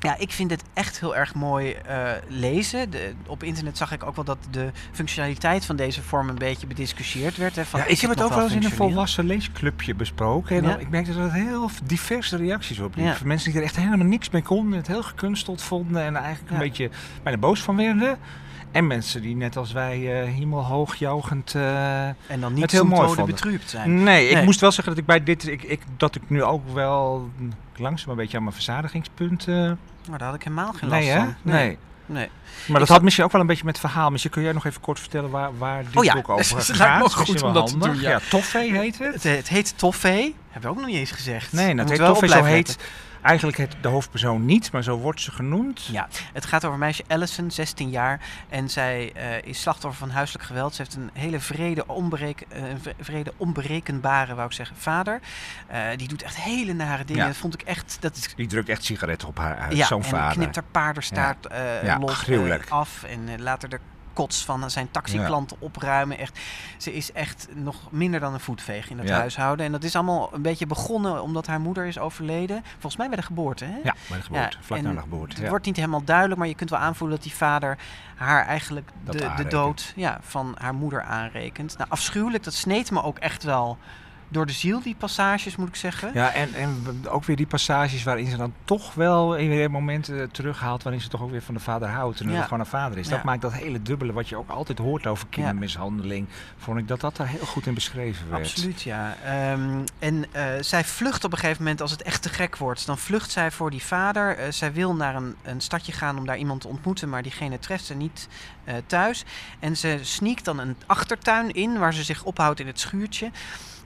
B: Ja, ik vind het echt heel erg mooi eh, lezen. De, op internet zag ik ook wel dat de functionaliteit van deze vorm een beetje bediscussieerd werd. Hè, van,
C: Ja,
B: is
C: ik heb het ook wel eens in een volwassen leesclubje besproken. En
B: Ja.
C: dan- ik merkte dat er heel diverse reacties op liepen.
B: Ja.
C: Mensen die er echt helemaal niks mee konden, het heel gekunsteld vonden en eigenlijk een beetje bijna boos van werden. En mensen die net als wij eh hemelhoog jougend... eh,
B: En dan niet
C: het heel mooi
B: zijn.
C: Nee, ik
B: Nee.
C: moest wel zeggen dat ik bij dit, ik, ik, dat ik nu ook wel langzaam een beetje aan mijn verzadigingspunt. eh,
B: Maar daar had ik helemaal geen last
C: nee, hè?
B: van.
C: Nee.
B: nee.
C: Maar dat had misschien ook wel een beetje met het verhaal. Misschien kun jij nog even kort vertellen waar, waar dit
B: Oh ja,
C: boek over [LAUGHS]
B: het
C: gaat.
B: ook
C: Misschien
B: goed om dat te doen, ja.
C: Ja, Toffee heet het.
B: Het, het heet Toffee. Hebben we ook nog niet eens gezegd.
C: Nee, dat
B: moeten
C: heet
B: wel
C: Toffee. Zo heet eigenlijk het, de hoofdpersoon niet, maar zo wordt ze genoemd.
B: Ja, het gaat over meisje Allison, 16 jaar. En zij eh, is slachtoffer van huiselijk geweld. Ze heeft een hele vrede, onbereken, eh, vrede onberekenbare, wou ik zeggen, vader. Eh, die doet echt hele nare dingen.
C: Ja.
B: Dat vond ik echt... Dat is,
C: Die drukt echt sigaretten op haar uit.
B: ja,
C: Zo'n
B: en
C: vader.
B: knipt haar paardenstaart
C: Ja,
B: los eh,
C: gruwelijk.
B: af. En eh, laat er de kots van zijn taxiklanten opruimen. Echt, ze is echt nog minder dan een voetveeg in het
C: Ja.
B: huishouden. En dat is allemaal een beetje begonnen omdat haar moeder is overleden. Volgens mij bij de geboorte, hè?
C: Ja, bij de geboorte. Vlak na de geboorte.
B: Het wordt niet helemaal duidelijk, maar je kunt wel aanvoelen dat die vader haar eigenlijk de, de dood ja, van haar moeder aanrekent. Nou, afschuwelijk, dat sneed me ook echt wel door de ziel, die passages, moet ik zeggen.
C: Ja, en, en ook weer die passages waarin ze dan toch wel in weer momenten terughaalt waarin ze toch ook weer van de vader houdt en dat
B: Ja.
C: het gewoon een vader is. Dat
B: Ja.
C: maakt dat hele dubbele wat je ook altijd hoort over kindermishandeling. Vond ik dat dat daar heel goed in beschreven werd.
B: Absoluut, ja. Ehm, en eh, zij vlucht op een gegeven moment als het echt te gek wordt. Dan vlucht zij voor die vader. Eh, zij wil naar een, een stadje gaan om daar iemand te ontmoeten, maar diegene treft ze niet eh, thuis. En ze sneakt dan een achtertuin in waar ze zich ophoudt in het schuurtje.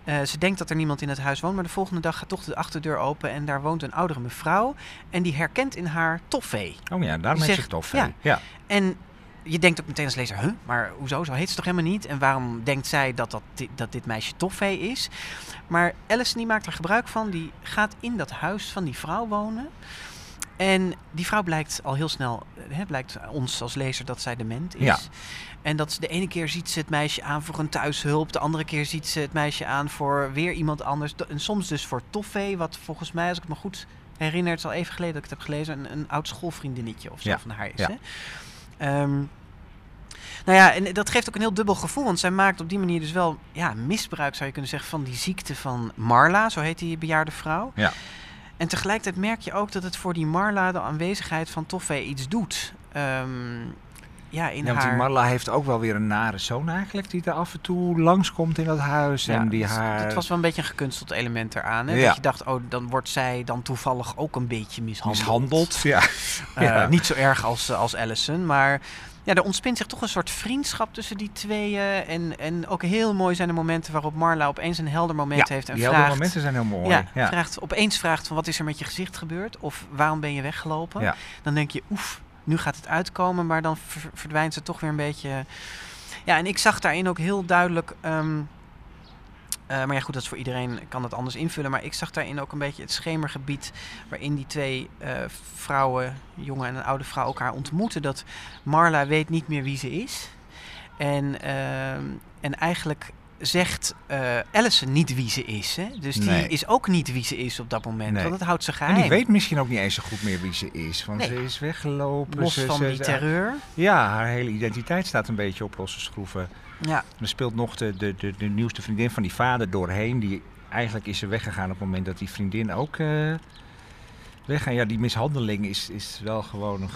B: Eh, ze denkt dat er niemand in het huis woont, maar de volgende dag gaat toch de achterdeur open en daar woont een oudere mevrouw. En die herkent in haar toffee.
C: Oh ja, daarom
B: Die
C: heet
B: zegt-
C: ze tof.
B: ja. En je denkt ook meteen als lezer, huh, maar hoezo? Zo heet ze toch helemaal niet? En waarom denkt zij dat, dat, di- dat dit meisje Toffee is? Maar Alice die maakt er gebruik van. Die gaat in dat huis van die vrouw wonen. En die vrouw blijkt al heel snel, eh, hè, blijkt ons als lezer dat zij dement is.
C: Ja.
B: En dat ze de ene keer ziet ze het meisje aan voor een thuishulp. De andere keer ziet ze het meisje aan voor weer iemand anders. En soms dus voor Toffee, wat volgens mij, als ik het me goed herinner, het is al even geleden dat ik het heb gelezen, een, een oud schoolvriendinnetje of zo
C: Ja.
B: van haar is.
C: Ja.
B: Hè? Ehm, nou ja, en dat geeft ook een heel dubbel gevoel. Want zij maakt op die manier dus wel ja, misbruik, zou je kunnen zeggen, van die ziekte van Marla. Zo heet die bejaarde vrouw.
C: Ja.
B: En tegelijkertijd merk je ook dat het voor die Marla de aanwezigheid van Toffee iets doet. Ehm, ja, in
C: Ja, want
B: haar...
C: die Marla heeft ook wel weer een nare zoon eigenlijk, die er af en toe langskomt in dat huis.
B: Ja,
C: en die
B: dus
C: haar...
B: Het was wel een beetje een gekunsteld element eraan. Hè?
C: Ja.
B: Dat je dacht, oh, dan wordt zij dan toevallig ook een beetje mishandeld.
C: mishandeld. Ja.
B: Eh,
C: Ja.
B: Niet zo erg als, eh, als Allison, maar ja, er ontspint zich toch een soort vriendschap tussen die tweeën. En, en ook heel mooi zijn de momenten waarop Marla opeens een helder moment
C: Ja,
B: heeft en
C: die
B: vraagt...
C: momenten zijn heel mooi.
B: Ja,
C: Ja.
B: Vraagt, opeens vraagt van wat is er met je gezicht gebeurd? Of waarom ben je weggelopen?
C: Ja.
B: Dan denk je, oef, nu gaat het uitkomen, maar dan ver- verdwijnt ze toch weer een beetje. Ja, en ik zag daarin ook heel duidelijk. ehm, eh, maar ja, goed, dat is voor iedereen kan dat anders invullen. Maar ik zag daarin ook een beetje het schemergebied waarin die twee eh, vrouwen, een jonge en een oude vrouw, elkaar ontmoeten. Dat Marla weet niet meer wie ze is. En, ehm, en eigenlijk zegt eh Allison niet wie ze is. Hè? Dus die is ook niet wie ze is op dat moment.
C: Nee.
B: Want dat houdt ze
C: En
B: geheim.
C: die weet misschien ook niet eens zo goed meer wie ze is. Want
B: Nee.
C: ze is weggelopen.
B: Los
C: ze-
B: van
C: ze-
B: die terreur.
C: Ja, haar hele identiteit staat een beetje op losse schroeven.
B: Ja.
C: Er speelt nog de, de, de, de nieuwste vriendin van die vader doorheen. Die, eigenlijk is ze weggegaan op het moment dat die vriendin ook eh weggaan. Ja, die mishandeling is, is wel gewoon een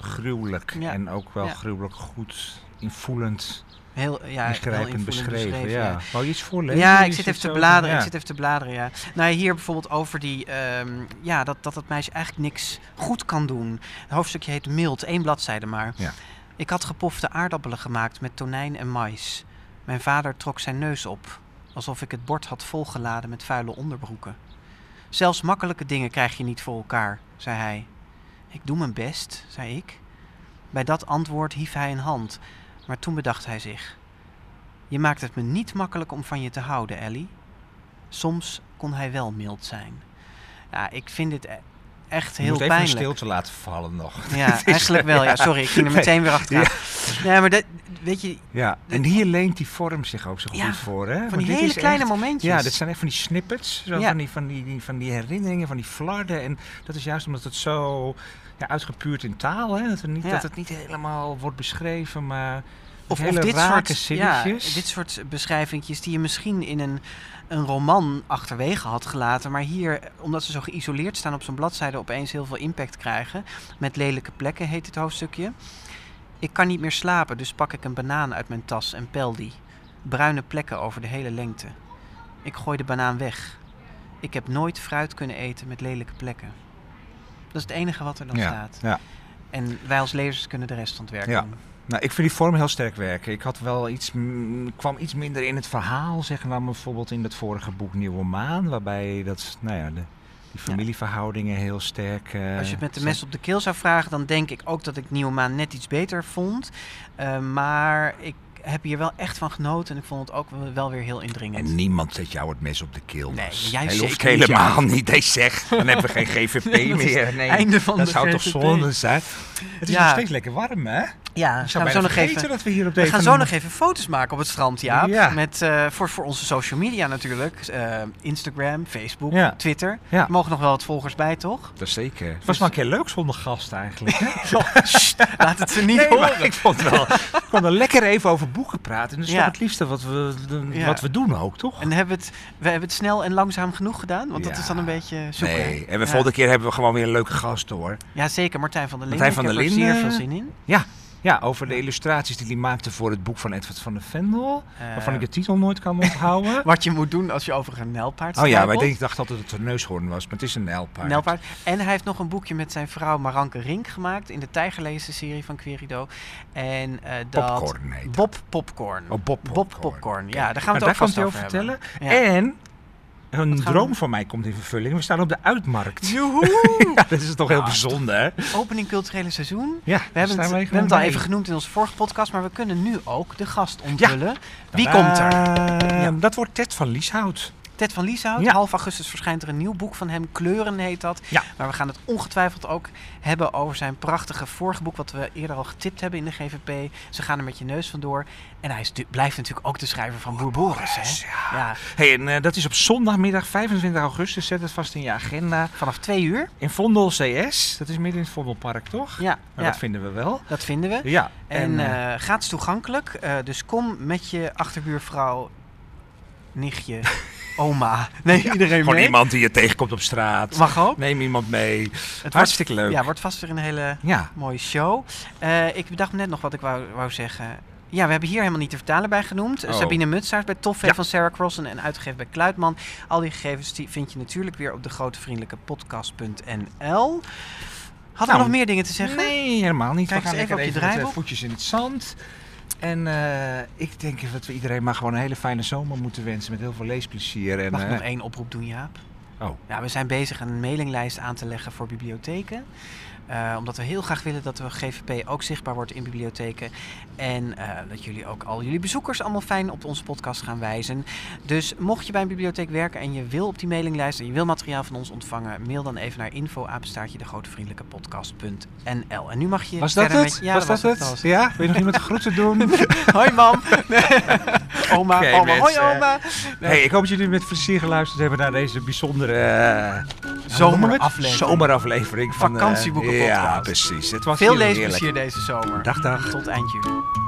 C: gruwelijk.
B: Ja.
C: En ook wel
B: Ja.
C: gruwelijk goed invoelend,
B: Heel, ja, heel
C: ingrijpend
B: invoelend
C: beschreven. ja. Wou je iets voorlezen?
B: Ja, ik zit even te bladeren.
C: ja.
B: Ik zit even te bladeren, ja. Nou, hier bijvoorbeeld over die, ehm, ja, dat, dat dat meisje eigenlijk niks goed kan doen. Het hoofdstukje heet Mild, één bladzijde maar.
C: Ja.
B: Ik had gepofte aardappelen gemaakt met tonijn en mais. Mijn vader trok zijn neus op, alsof ik het bord had volgeladen met vuile onderbroeken. Zelfs makkelijke dingen krijg je niet voor elkaar, zei hij. Ik doe mijn best, zei ik. Bij dat antwoord hief hij een hand, maar toen bedacht hij zich. Je maakt het me niet makkelijk om van je te houden, Ellie. Soms kon hij wel mild zijn. Ja, ik vind dit echt heel
C: moet even een
B: pijnlijk.
C: stilte laten vallen nog.
B: Ja, [LAUGHS] eigenlijk wel. Ja, sorry, ik ging er meteen weer achteraan. Nee, maar dat, weet je,
C: Ja, en hier leent die vorm zich ook zo goed
B: Ja,
C: voor. Hè?
B: van die hele kleine
C: echt-
B: momentjes.
C: Ja, dit zijn echt van die snippets. Zo
B: Ja.
C: van, die, van, die, die- van die herinneringen, van die flarden. En dat is juist omdat het zo ja, uitgepuurd in taal. Hè? Dat, er niet,
B: Ja.
C: dat het niet helemaal wordt beschreven, maar
B: Of,
C: hele
B: of dit, soort, ja, dit soort beschrijvingjes die je misschien in een, een roman achterwege had gelaten. Maar hier, omdat ze zo geïsoleerd staan op zo'n bladzijde, opeens heel veel impact krijgen. Met lelijke plekken heet het hoofdstukje. Ik kan niet meer slapen, dus pak ik een banaan uit mijn tas en pel die. Bruine plekken over de hele lengte. Ik gooi de banaan weg. Ik heb nooit fruit kunnen eten met lelijke plekken. Dat is het enige wat er dan
C: ja,
B: staat.
C: ja.
B: En wij als lezers kunnen de rest van het werk
C: Ja.
B: doen.
C: Nou, ik vind die vorm heel sterk werken. Ik had wel iets, kwam iets minder in het verhaal, zeg maar bijvoorbeeld in dat vorige boek Nieuwe Maan, waarbij dat, nou ja, de, die familieverhoudingen heel sterk. eh,
B: Als je het met de mes op de keel zou vragen, dan denk ik ook dat ik Nieuwe Maan net iets beter vond. Eh, maar ik heb hier wel echt van genoten en ik vond het ook wel- weer heel indringend.
C: En niemand zet jou het mes op de keel.
B: Nee, jij
C: Hij
B: zeker
C: hoeft
B: niet,
C: helemaal
B: Jaap.
C: niet. Nee, zeg. Dan hebben we geen [LAUGHS] GVP meer. Nee,
B: einde van
C: dat
B: de
C: zou toch zonde zijn? Het is
B: Ja.
C: nog steeds lekker warm, hè?
B: Ja,
C: Ik zou
B: gaan we zo nog
C: vergeten
B: even.
C: dat we hier op
B: We
C: deze...
B: gaan zo nog even foto's maken op het strand, Jaap.
C: Ja.
B: Met, eh, voor, voor onze social media natuurlijk. Eh, Instagram, Facebook,
C: Ja.
B: Twitter.
C: Ja.
B: Er mogen nog wel wat volgers bij, toch?
C: Dat is zeker. Het
B: Dus-
C: was wel een keer leuk zonder gast eigenlijk. Hè? [LAUGHS]
B: Laat het ze niet
C: Nee,
B: horen.
C: maar ik vond wel. Ik kon er lekker even over boeken praten. En dat is
B: Ja.
C: toch het liefste wat we, de-
B: Ja.
C: wat we doen ook, toch?
B: En hebben we, het, we hebben het snel en langzaam genoeg gedaan? Want dat is dan een beetje zoeken.
C: Nee, en de
B: Ja.
C: volgende keer hebben we gewoon weer een leuke gast hoor.
B: Ja, zeker. Martijn van der Linden.
C: Martijn van
B: Ik
C: der
B: heb er
C: Linden.
B: zeer veel zin in.
C: Ja, ja over de illustraties die hij maakte voor het boek van Edward van der Vendel.
B: Eh,
C: waarvan ik de titel nooit kan onthouden. [LAUGHS]
B: Wat je moet doen als je over een nijlpaard
C: oh ja, maar ik denk- ik dacht altijd dat het een neushoorn was, maar het is een nijlpaard.
B: Nijlpaard. En hij heeft nog een boekje met zijn vrouw Maranke Rink gemaakt in de Tijgerlezen serie van Querido. En eh dat...
C: Popcorn heet.
B: Bob Popcorn.
C: Oh, Bob
B: Bob
C: Popcorn.
B: Ja, daar gaan we het ook vast over
C: vertellen.
B: Ja.
C: En een
B: we-
C: droom van mij komt in vervulling. We staan op de uitmarkt.
B: Joehoe! [LAUGHS]
C: Ja, dat is toch heel bijzonder, hè?
B: Opening culturele seizoen.
C: Ja,
B: We hebben, het, we
C: staan
B: hebben het al even genoemd in onze vorige podcast, maar we kunnen nu ook de gast onthullen. Wie komt er?
C: Eh,
B: Ja.
C: Dat wordt Ted van Lieshout.
B: Ted van Lieshout.
C: Ja.
B: Half augustus verschijnt er een nieuw boek van hem. Kleuren heet dat.
C: Ja.
B: Maar we gaan het ongetwijfeld ook hebben over zijn prachtige vorige boek... wat we eerder al getipt hebben in de GVP. Ze gaan er met je neus vandoor. En hij is, blijft natuurlijk ook de schrijver van Boer Boris. Hè?
C: ja.
B: Ja.
C: Hey, en eh, dat is op zondagmiddag 25 augustus. Zet het vast in je agenda.
B: Vanaf twee uur.
C: In Vondel CS. Dat is midden in het Vondelpark, toch?
B: Ja,
C: Maar
B: ja
C: dat vinden we wel.
B: dat vinden we.
C: Ja.
B: En
C: eh,
B: eh gratis toegankelijk. Dus kom met je achterbuurvrouw, nichtje, [LAUGHS] oma. Nee, iedereen
C: gewoon
B: mee.
C: iemand die je tegenkomt op straat.
B: Mag ook.
C: Neem iemand mee.
B: Het wordt,
C: Hartstikke leuk.
B: ja, wordt vast weer een hele
C: Ja.
B: mooie show. Eh, ik bedacht me net nog wat ik wou, wou zeggen. Ja, we hebben hier helemaal niet de vertaler bij genoemd.
C: Oh.
B: Sabine Mutsaert bij Toffee
C: Ja.
B: van Sarah Crossen en uitgegeven bij Kluitman. Al die gegevens die vind je natuurlijk weer op de grotevriendelijke podcast.nl. Hadden we
C: Nou,
B: nog meer dingen te zeggen?
C: Nee, helemaal niet.
B: Kijk
C: we gaan
B: eens even op je
C: eh,
B: draaiboek.
C: voetjes in het zand. En eh, ik denk dat we iedereen maar gewoon een hele fijne zomer moeten wensen. Met heel veel leesplezier. En,
B: Mag ik
C: eh,
B: nog één oproep doen, Jaap?
C: Oh.
B: Ja, we zijn bezig een mailinglijst aan te leggen voor bibliotheken. Eh, omdat we heel graag willen dat de GVP ook zichtbaar wordt in bibliotheken. En eh, dat jullie ook al jullie bezoekers allemaal fijn op onze podcast gaan wijzen. Dus mocht je bij een bibliotheek werken en je wil op die mailinglijst en je wil materiaal van ons ontvangen, mail dan even naar info-apenstaartje de podcast.nl. En nu mag je.
C: Was dat het?
B: met- ja,
C: was dat het? Ja? Wil je nog iemand de groeten doen? [LAUGHS]
B: Hoi mam. [LAUGHS] oma,
C: Oké,
B: oma. Hoi oma.
C: Hey, ik hoop dat jullie met plezier geluisterd hebben naar deze bijzondere eh,
B: Zomeraflevering.
C: zomeraflevering van eh, Ja, precies. Het was
B: Veel leesplezier deze zomer.
C: Dag, dag.
B: Tot eind juli.